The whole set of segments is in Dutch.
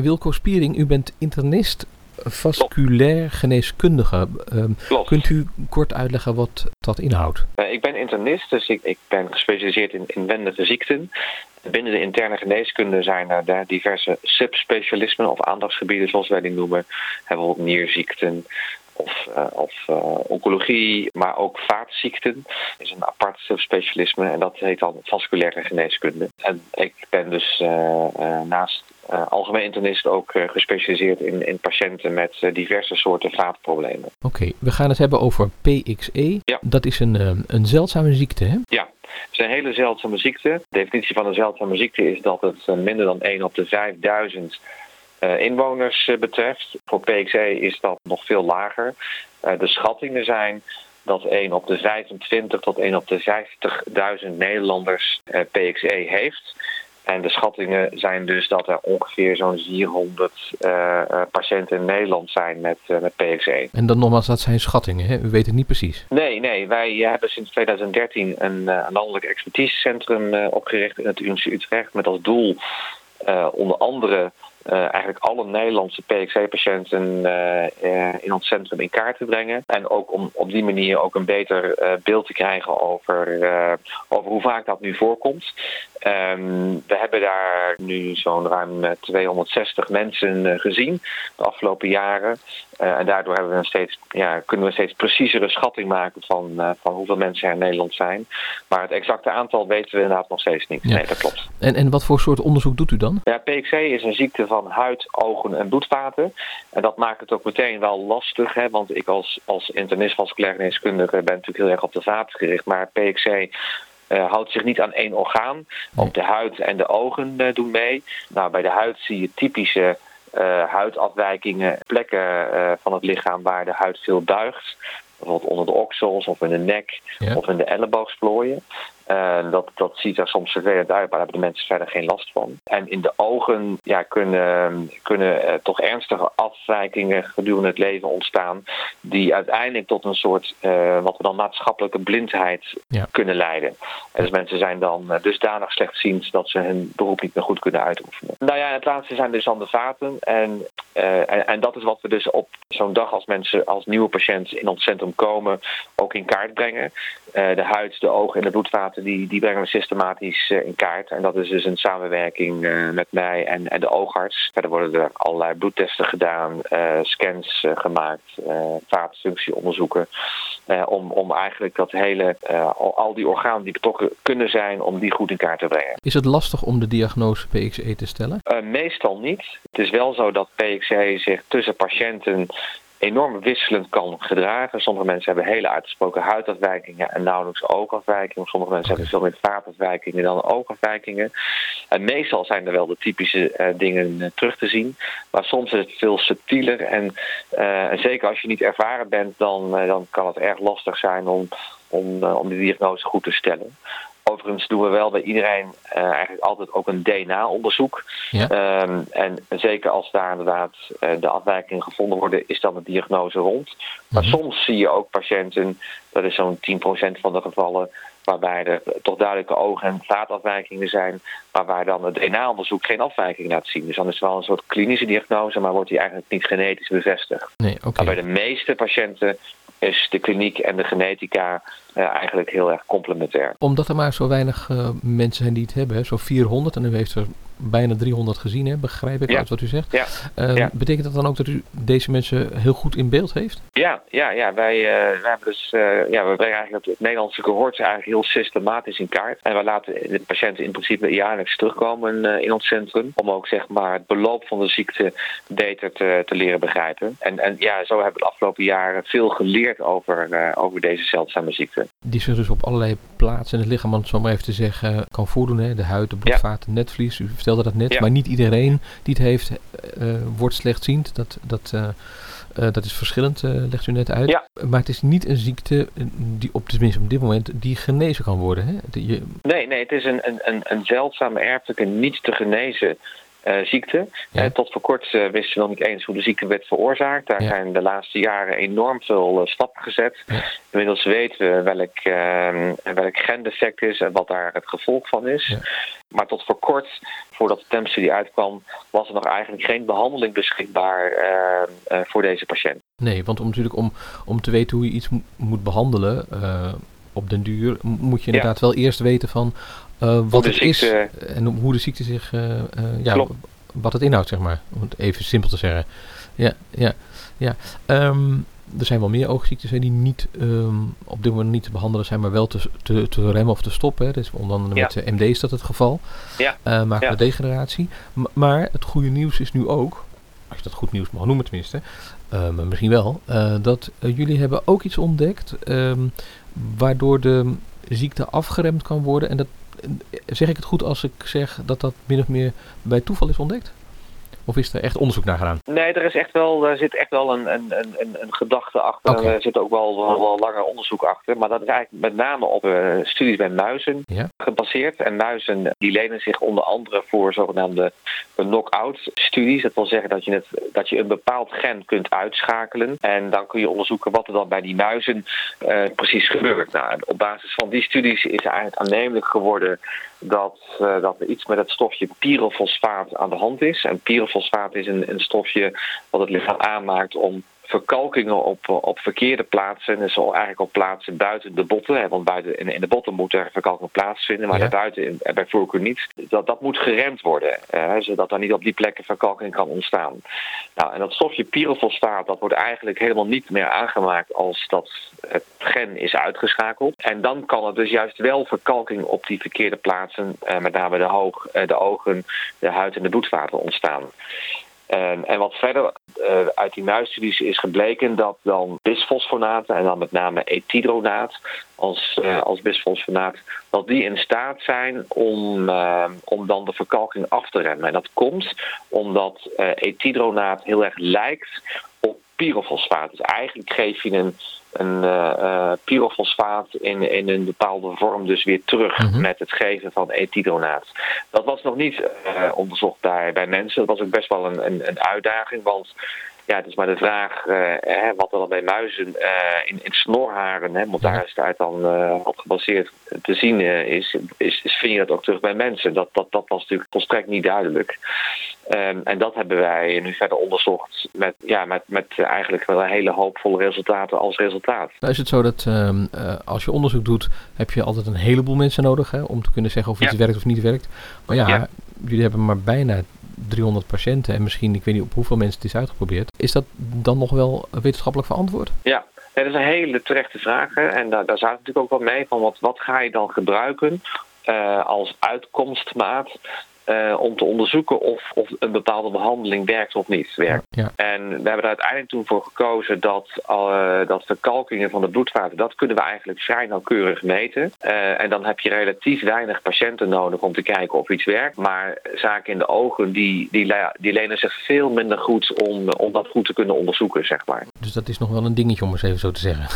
Wilco Spiering, u bent internist vasculair geneeskundige. Um, kunt u kort uitleggen wat dat inhoudt? Uh, ik ben internist, dus ik, ik ben gespecialiseerd in inwendige ziekten. Binnen de interne geneeskunde zijn er diverse subspecialismen of aandachtsgebieden, zoals wij die noemen. Bijvoorbeeld nierziekten, of, uh, of uh, oncologie, maar ook vaatziekten is een apart subspecialisme en dat heet dan vasculaire geneeskunde. En ik ben dus uh, naast algemeen internist ook gespecialiseerd in, in patiënten met diverse soorten vaatproblemen. Oké, we gaan het hebben over PXE. Ja. Dat is een, een zeldzame ziekte, hè? Ja. Het is een hele zeldzame ziekte. De definitie van een zeldzame ziekte is dat het minder dan 1 op de 5000 uh, inwoners uh, betreft. Voor PXE is dat nog veel lager. Uh, de schattingen zijn dat 1 op de 25 tot 1 op de 50.000 Nederlanders PXE heeft. En de schattingen zijn dus dat er ongeveer zo'n 400 patiënten in Nederland zijn met, met PXE. En dan nogmaals, dat zijn schattingen, hè? u weet het niet precies? Nee, nee. Wij hebben sinds 2013 een landelijk expertisecentrum opgericht in het Universiteit Utrecht met als doel onder andere uh, eigenlijk alle Nederlandse PXC-patiënten uh, uh, in ons centrum in kaart te brengen. En ook om op die manier ook een beter beeld te krijgen over, over hoe vaak dat nu voorkomt. Um, we hebben daar nu zo'n ruim 260 mensen gezien de afgelopen jaren. en daardoor hebben we een steeds, ja, kunnen we een steeds preciezere schatting maken van, van hoeveel mensen er in Nederland zijn. Maar het exacte aantal weten we inderdaad nog steeds niet. Ja. Nee, dat klopt. En, en wat voor soort onderzoek doet u dan? Ja, PXC is een ziekte van huid, ogen en bloedvaten. En dat maakt het ook meteen wel lastig, hè, want ik als, als internist vasculair geneeskundige ben natuurlijk heel erg op de vaat gericht. Maar PXC uh, houdt zich niet aan één orgaan. Ook de huid en de ogen uh, doen mee. Nou, bij de huid zie je typische uh, huidafwijkingen, plekken van het lichaam waar de huid veel buigt. Bijvoorbeeld onder de oksels of in de nek Ja. of in de elleboogsplooien. Uh, dat, dat ziet er soms vervelend uit, maar daar hebben de mensen verder geen last van. En in de ogen ja, kunnen, kunnen uh, toch ernstige afwijkingen gedurende het leven ontstaan, die uiteindelijk tot een soort, uh, wat we dan maatschappelijke blindheid Ja. kunnen leiden. En dus mensen zijn dan dusdanig slechtziend dat ze hun beroep niet meer goed kunnen uitoefenen. Nou ja, het laatste zijn dus dan de vaten. En, en, en dat is wat we dus op zo'n dag als mensen, als nieuwe patiënten in ons centrum komen, ook in kaart brengen. de huid, de ogen en de bloedvaten die, die brengen we systematisch uh, in kaart. En dat is dus een samenwerking uh, met mij en, en de oogarts. Verder worden er allerlei bloedtesten gedaan, uh, scans gemaakt, vaatfunctieonderzoeken. om, om eigenlijk dat hele, al, die organen die betrokken kunnen zijn, om die goed in kaart te brengen. Is het lastig om de diagnose PXE te stellen? meestal niet. Het is wel zo dat PXE zich tussen patiënten enorm wisselend kan gedragen. Sommige mensen hebben hele uitgesproken huidafwijkingen en nauwelijks oogafwijkingen. Sommige mensen hebben veel meer vaatafwijkingen dan oogafwijkingen. En meestal zijn er wel de typische uh, dingen uh, terug te zien. Maar soms is het veel subtieler. En, en zeker als je niet ervaren bent, dan, dan kan het erg lastig zijn om, om, om de diagnose goed te stellen. Overigens doen we wel bij iedereen uh, eigenlijk altijd ook een DNA-onderzoek. Ja. Um, en zeker als daar inderdaad uh, de afwijkingen gevonden worden, is dan de diagnose rond. Maar Mhm. soms zie je ook patiënten, dat is zo'n 10% van de gevallen, waarbij er toch duidelijke oog- en vaatafwijkingen zijn, maar waar dan het DNA-onderzoek geen afwijking laat zien. Dus dan is het wel een soort klinische diagnose, maar wordt die eigenlijk niet genetisch bevestigd. Nee, oké. Maar bij de meeste patiënten is de kliniek en de genetica uh, eigenlijk heel erg complementair. Omdat er maar zo weinig uh, mensen zijn die het hebben, hè? zo 400 en u heeft er bijna 300 gezien, hè? begrijp ik Ja. uit wat u zegt. Ja. Uh, Ja. Betekent dat dan ook dat u deze mensen heel goed in beeld heeft? Ja, ja, ja. Wij, uh, wij hebben dus, uh, ja, we brengen eigenlijk het, Nederlandse cohort eigenlijk heel systematisch in kaart. En we laten de patiënten in principe jaarlijks terugkomen uh, in ons centrum. Om ook zeg maar het beloop van de ziekte beter te, te leren begrijpen. En, en ja, zo hebben we de afgelopen jaren veel geleerd over, over deze zeldzame ziekte. Die zich dus op allerlei plaatsen in het lichaam, om het zo maar even te zeggen, kan voordoen. Hè? De huid, de bloedvaten, netvlies. U vertelde dat net. Ja. Maar niet iedereen die het heeft, uh, wordt slechtziend. Dat, dat, uh, uh, dat is verschillend, legt u net uit. Ja. Maar het is niet een ziekte die op, tenminste op dit moment die genezen kan worden. Hè? Je... Nee, nee, het is een, een, een zeldzame erfelijke niet te genezen ziekte. tot voor kort wisten we nog niet eens hoe de ziekte werd veroorzaakt. Daar zijn de laatste jaren enorm veel stappen gezet. Inmiddels weten we welk, welk gendefect is en wat daar het gevolg van is. Maar tot voor kort, voordat de TEM-studie uitkwam, was er nog eigenlijk geen behandeling beschikbaar voor deze patiënt. Nee, want om, natuurlijk om, om te weten hoe je iets moet behandelen op den duur, moet je inderdaad wel eerst weten van wat het is en hoe de ziekte zich, uh, ja, wat het inhoudt, zeg maar. Om het even simpel te zeggen. Ja, ja, ja. Um, er zijn wel meer oogziektes die niet um, op dit moment niet te behandelen zijn, maar wel te, te, te remmen of te stoppen. Hè. Dus onder andere met ja. MD is dat het geval. Ja. Uh, maar ja. degeneratie. M maar het goede nieuws is nu ook, als je dat goed nieuws mag noemen tenminste, uh, maar misschien wel, uh, dat jullie hebben ook iets ontdekt um, waardoor de ziekte afgeremd kan worden. En dat zeg ik het goed als ik zeg dat dat min of meer bij toeval is ontdekt? Of is er echt onderzoek naar gedaan? Nee, er, is echt wel, er zit echt wel een, een, een, een gedachte achter. Okay. Er zit ook wel, wel, wel, langer onderzoek achter. Maar dat is eigenlijk met name op uh, studies bij muizen ja. gebaseerd. En muizen die lenen zich onder andere voor zogenaamde knock-out studies. Dat wil zeggen dat je, het, dat je een bepaald gen kunt uitschakelen. En dan kun je onderzoeken wat er dan bij die muizen uh, precies gebeurt. Nou, op basis van die studies is eigenlijk aannemelijk geworden dat, uh, dat er iets met het stofje pyrofosfaat aan de hand is. En pyrofosfaat is een, een stofje wat het lichaam aanmaakt om verkalkingen op, op verkeerde plaatsen. Dus eigenlijk op plaatsen buiten de botten. Hè, want buiten, in, in de botten moet er verkalking plaatsvinden, maar ja. daarbuiten bij voorkeur niet. Dat, dat moet geremd worden, hè, zodat er niet op die plekken verkalking kan ontstaan. Nou, en dat stofje pyrofosfaat dat wordt eigenlijk helemaal niet meer aangemaakt als dat het gen is uitgeschakeld. En dan kan er dus juist wel verkalking op die verkeerde plaatsen, eh, met name de, hoog, eh, de ogen, de huid en de bloedvaten ontstaan. En, en wat verder uh, uit die muisstudies is gebleken dat dan bisfosfonaten en dan met name etidronaat als, uh, als bisfosfonaat, dat die in staat zijn om, uh, om dan de verkalking af te remmen. En dat komt omdat etidronaat heel erg lijkt pyrofosfaat. Dus eigenlijk geef je een een uh, pyrofosfaat in, in een bepaalde vorm dus weer terug mm -hmm. met het geven van etidronaat. Dat was nog niet uh, onderzocht bij, bij mensen. Dat was ook best wel een, een, een uitdaging, want ja, het is maar de vraag uh, hè, wat er dan bij muizen uh, in, in snorharen, hè, want daar is het uit dan uh, op gebaseerd te zien is, is, is, vind je dat ook terug bij mensen. Dat, dat, dat was natuurlijk volstrekt niet duidelijk. Um, en dat hebben wij nu verder onderzocht met, ja, met, met eigenlijk wel een hele hoopvolle resultaten als resultaat. Nou is het zo dat um, als je onderzoek doet, heb je altijd een heleboel mensen nodig hè, om te kunnen zeggen of iets ja. werkt of niet werkt. Maar ja, ja, jullie hebben maar bijna 300 patiënten en misschien, ik weet niet op hoeveel mensen het is uitgeprobeerd. Is dat dan nog wel wetenschappelijk verantwoord? Ja, dat is een hele terechte vraag. En daar, daar het natuurlijk ook wel mee van wat, wat ga je dan gebruiken uh, als uitkomstmaat uh, om te onderzoeken of, of een bepaalde behandeling werkt of niet werkt. Ja. En we hebben er uiteindelijk toen voor gekozen dat, uh, dat verkalkingen van de bloedvaten, dat kunnen we eigenlijk vrij nauwkeurig meten. Uh, en dan heb je relatief weinig patiënten nodig om te kijken of iets werkt. Maar zaken in de ogen, die, die, die lenen zich veel minder goed om, om dat goed te kunnen onderzoeken, zeg maar. Dus dat is nog wel een dingetje om eens even zo te zeggen.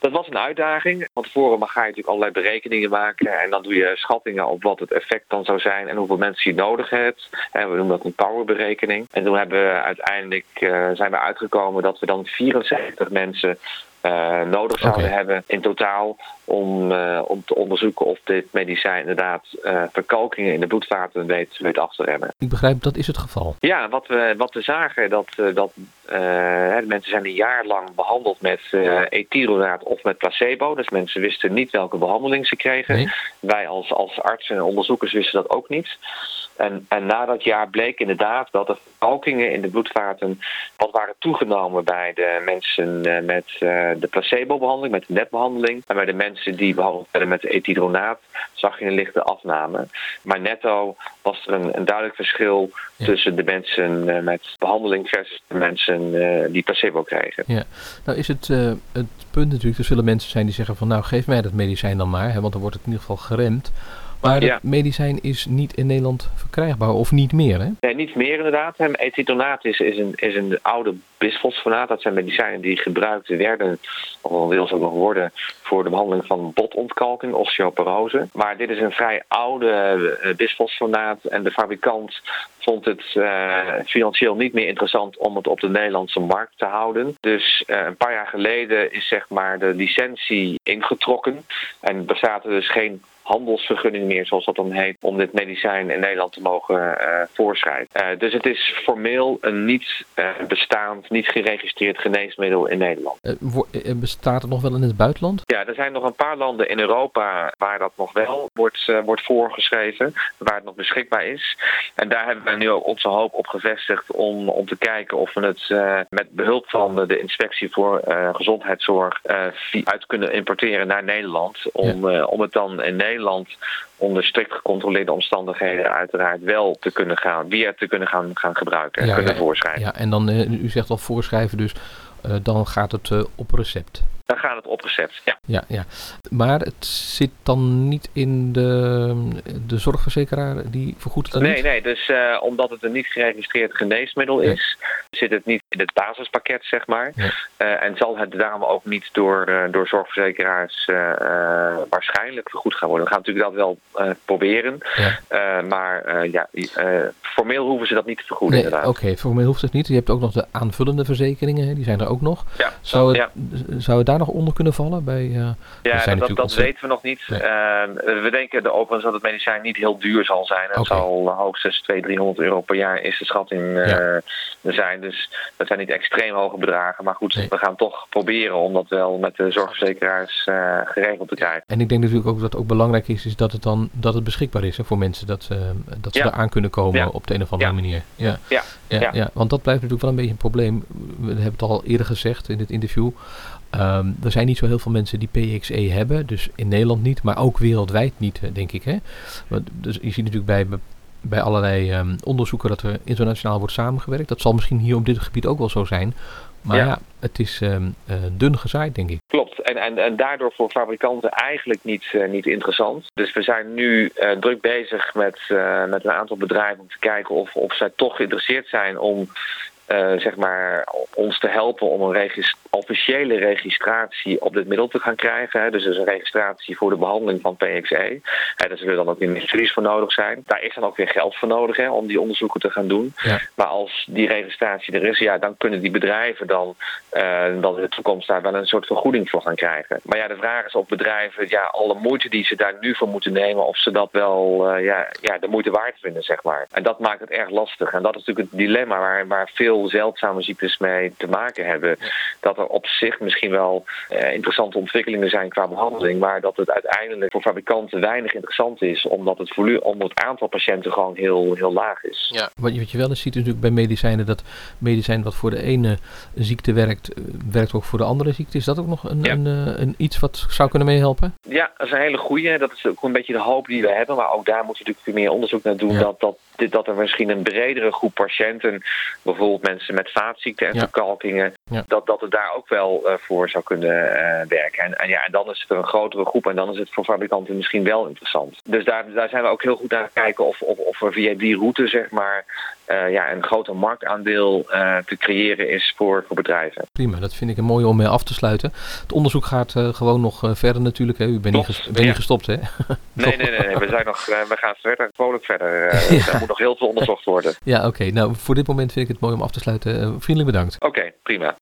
Dat was een uitdaging. Van tevoren ga je natuurlijk allerlei berekeningen maken en dan doe je schattingen op wat het effect dan zou zijn en hoeveel mensen je nodig hebt. En we noemen dat een powerberekening. En toen hebben we uiteindelijk uh, zijn we uitgekomen dat we dan 74 mensen uh, nodig zouden okay. hebben in totaal om, uh, om te onderzoeken of dit medicijn inderdaad uh, verkalkingen in de bloedvaten weet, weet af te remmen. Ik begrijp, dat is het geval. Ja, wat we, wat we zagen, dat, dat de mensen zijn een jaar lang behandeld met ethyronaat of met placebo. Dus mensen wisten niet welke behandeling ze kregen. Nee. Wij als, als artsen en onderzoekers wisten dat ook niet. En, en na dat jaar bleek inderdaad dat de verkalkingen in de bloedvaten wat waren toegenomen bij de mensen met de placebo-behandeling, met de netbehandeling. En bij de mensen die behandeld werden met etidronaat zag je een lichte afname. Maar netto was er een, een duidelijk verschil ja. tussen de mensen met behandeling versus de mensen die placebo kregen. Ja, nou is het, uh, het punt natuurlijk, er zullen mensen zijn die zeggen van nou geef mij dat medicijn dan maar, hè, want dan wordt het in ieder geval geremd. Maar het medicijn is niet in Nederland verkrijgbaar, of niet meer, hè? Nee, niet meer inderdaad. Ethitonaat is, is, een, is een oude bisfosfonaat. Dat zijn medicijnen die gebruikt werden, of wel wil ze ook nog worden, voor de behandeling van botontkalking, osteoporose. Maar dit is een vrij oude uh, bisfosfonaat en de fabrikant vond het uh, financieel niet meer interessant om het op de Nederlandse markt te houden. Dus uh, een paar jaar geleden is zeg maar de licentie ingetrokken en bestaat er dus geen handelsvergunning meer, zoals dat dan heet, om dit medicijn in Nederland te mogen uh, voorschrijven. Uh, dus het is formeel een niet uh, bestaand, niet geregistreerd geneesmiddel in Nederland. bestaat het nog wel in het buitenland? Ja, er zijn nog een paar landen in Europa waar dat nog wel wordt, wordt voorgeschreven, waar het nog beschikbaar is. En daar hebben we nu ook onze hoop op gevestigd om, om te kijken of we het met behulp van de inspectie voor gezondheidszorg uit kunnen importeren naar Nederland. Om, ja. om het dan in Nederland Nederland onder strikt gecontroleerde omstandigheden uiteraard wel te kunnen gaan, weer te kunnen gaan, gaan gebruiken en kunnen voorschrijven. Ja, en dan, uh, u zegt al voorschrijven, dus uh, dan gaat het uh, op recept. Dan gaat het op recept, ja. Ja, ja. Maar het zit dan niet in de, de zorgverzekeraar die vergoedt het Nee, niet? nee. Dus uh, omdat het een niet geregistreerd geneesmiddel nee. is, zit het niet in het basispakket, zeg maar. Uh, en zal het daarom ook niet door, uh, door zorgverzekeraars waarschijnlijk vergoed gaan worden. We gaan natuurlijk dat wel proberen. Ja. maar ja, formeel hoeven ze dat niet te vergoeden, nee, inderdaad. Oké, okay, formeel hoeft het niet. Je hebt ook nog de aanvullende verzekeringen, die zijn er ook nog. Ja, zou, het, ja. zou het daar nog onder kunnen vallen? Bij, uh, ja, dat, dat, dat weten we nog niet. Nee. Uh, we denken de overigens dat het medicijn niet heel duur zal zijn. Het okay. zal hoogstens 200, 300 euro per jaar is de schatting uh, ja. zijn. Dus dat zijn niet extreem hoge bedragen. Maar goed, nee. we gaan toch proberen om dat wel met de zorgverzekeraars uh, geregeld te krijgen. En ik denk natuurlijk ook dat het ook belangrijk is, is dat het dan dat het beschikbaar is hè, voor mensen. Dat, dat ze ja. eraan kunnen komen ja. op de een of andere manier. Ja. Ja. Ja. Ja. want dat blijft natuurlijk wel een beetje een probleem. We hebben het al eerder gezegd in dit interview. Um, er zijn niet zo heel veel mensen die PXE hebben, dus in Nederland niet, maar ook wereldwijd niet, denk ik. Hè? Want, dus je ziet natuurlijk bij, bij allerlei um, onderzoeken dat er internationaal wordt samengewerkt. Dat zal misschien hier op dit gebied ook wel zo zijn. Maar ja, ja het is um, uh, dun gezaaid, denk ik. Klopt. En, en, en daardoor voor fabrikanten eigenlijk niet, uh, niet interessant. Dus we zijn nu uh, druk bezig met, met een aantal bedrijven om te kijken of, of zij toch geïnteresseerd zijn om uh, zeg maar, ons te helpen om een regist officiële registratie op dit middel te gaan krijgen. Hè. Dus, dus een registratie voor de behandeling van PXE. Hè, daar zullen dan ook ministeries voor nodig zijn. Daar is dan ook weer geld voor nodig hè, om die onderzoeken te gaan doen. Ja. Maar als die registratie er is, ja, dan kunnen die bedrijven dan, uh, dan in de toekomst daar wel een soort vergoeding voor gaan krijgen. Maar ja, de vraag is of bedrijven ja, alle moeite die ze daar nu voor moeten nemen, of ze dat wel uh, ja, ja, de moeite waard vinden, zeg maar. En dat maakt het erg lastig. En dat is natuurlijk het dilemma waar, waar veel zeldzame ziektes mee te maken hebben. Dat er op zich misschien wel uh, interessante ontwikkelingen zijn qua behandeling, maar dat het uiteindelijk voor fabrikanten weinig interessant is, omdat het volume, omdat het aantal patiënten gewoon heel, heel laag is. Ja, wat je, wat je wel eens ziet natuurlijk bij medicijnen, dat medicijn wat voor de ene ziekte werkt, werkt ook voor de andere ziekte. Is dat ook nog een, ja. een, een, een iets wat zou kunnen meehelpen? Ja, dat is een hele goede. Dat is ook een beetje de hoop die we hebben, maar ook daar moeten we natuurlijk meer onderzoek naar doen, ja. dat, dat, dat er misschien een bredere groep patiënten, bijvoorbeeld mensen met vaatziekten en ja. verkalkingen, ja. dat, dat het daar ook wel uh, voor zou kunnen uh, werken. En, en, ja, en dan is het er een grotere groep en dan is het voor fabrikanten misschien wel interessant. Dus daar, daar zijn we ook heel goed naar kijken of, of, of er via die route zeg maar uh, ja, een groter marktaandeel te creëren is voor, voor bedrijven. Prima, dat vind ik een mooie om mee af te sluiten. Het onderzoek gaat gewoon nog verder natuurlijk. Hè? U bent niet, ges ben niet gestopt, hè? nee, nee, nee, nee, we, zijn nog, we gaan verder, vrolijk verder. moet nog heel veel onderzocht worden. Ja, oké. Okay. Nou, voor dit moment vind ik het mooi om af te sluiten. vriendelijk bedankt. Oké, okay, prima.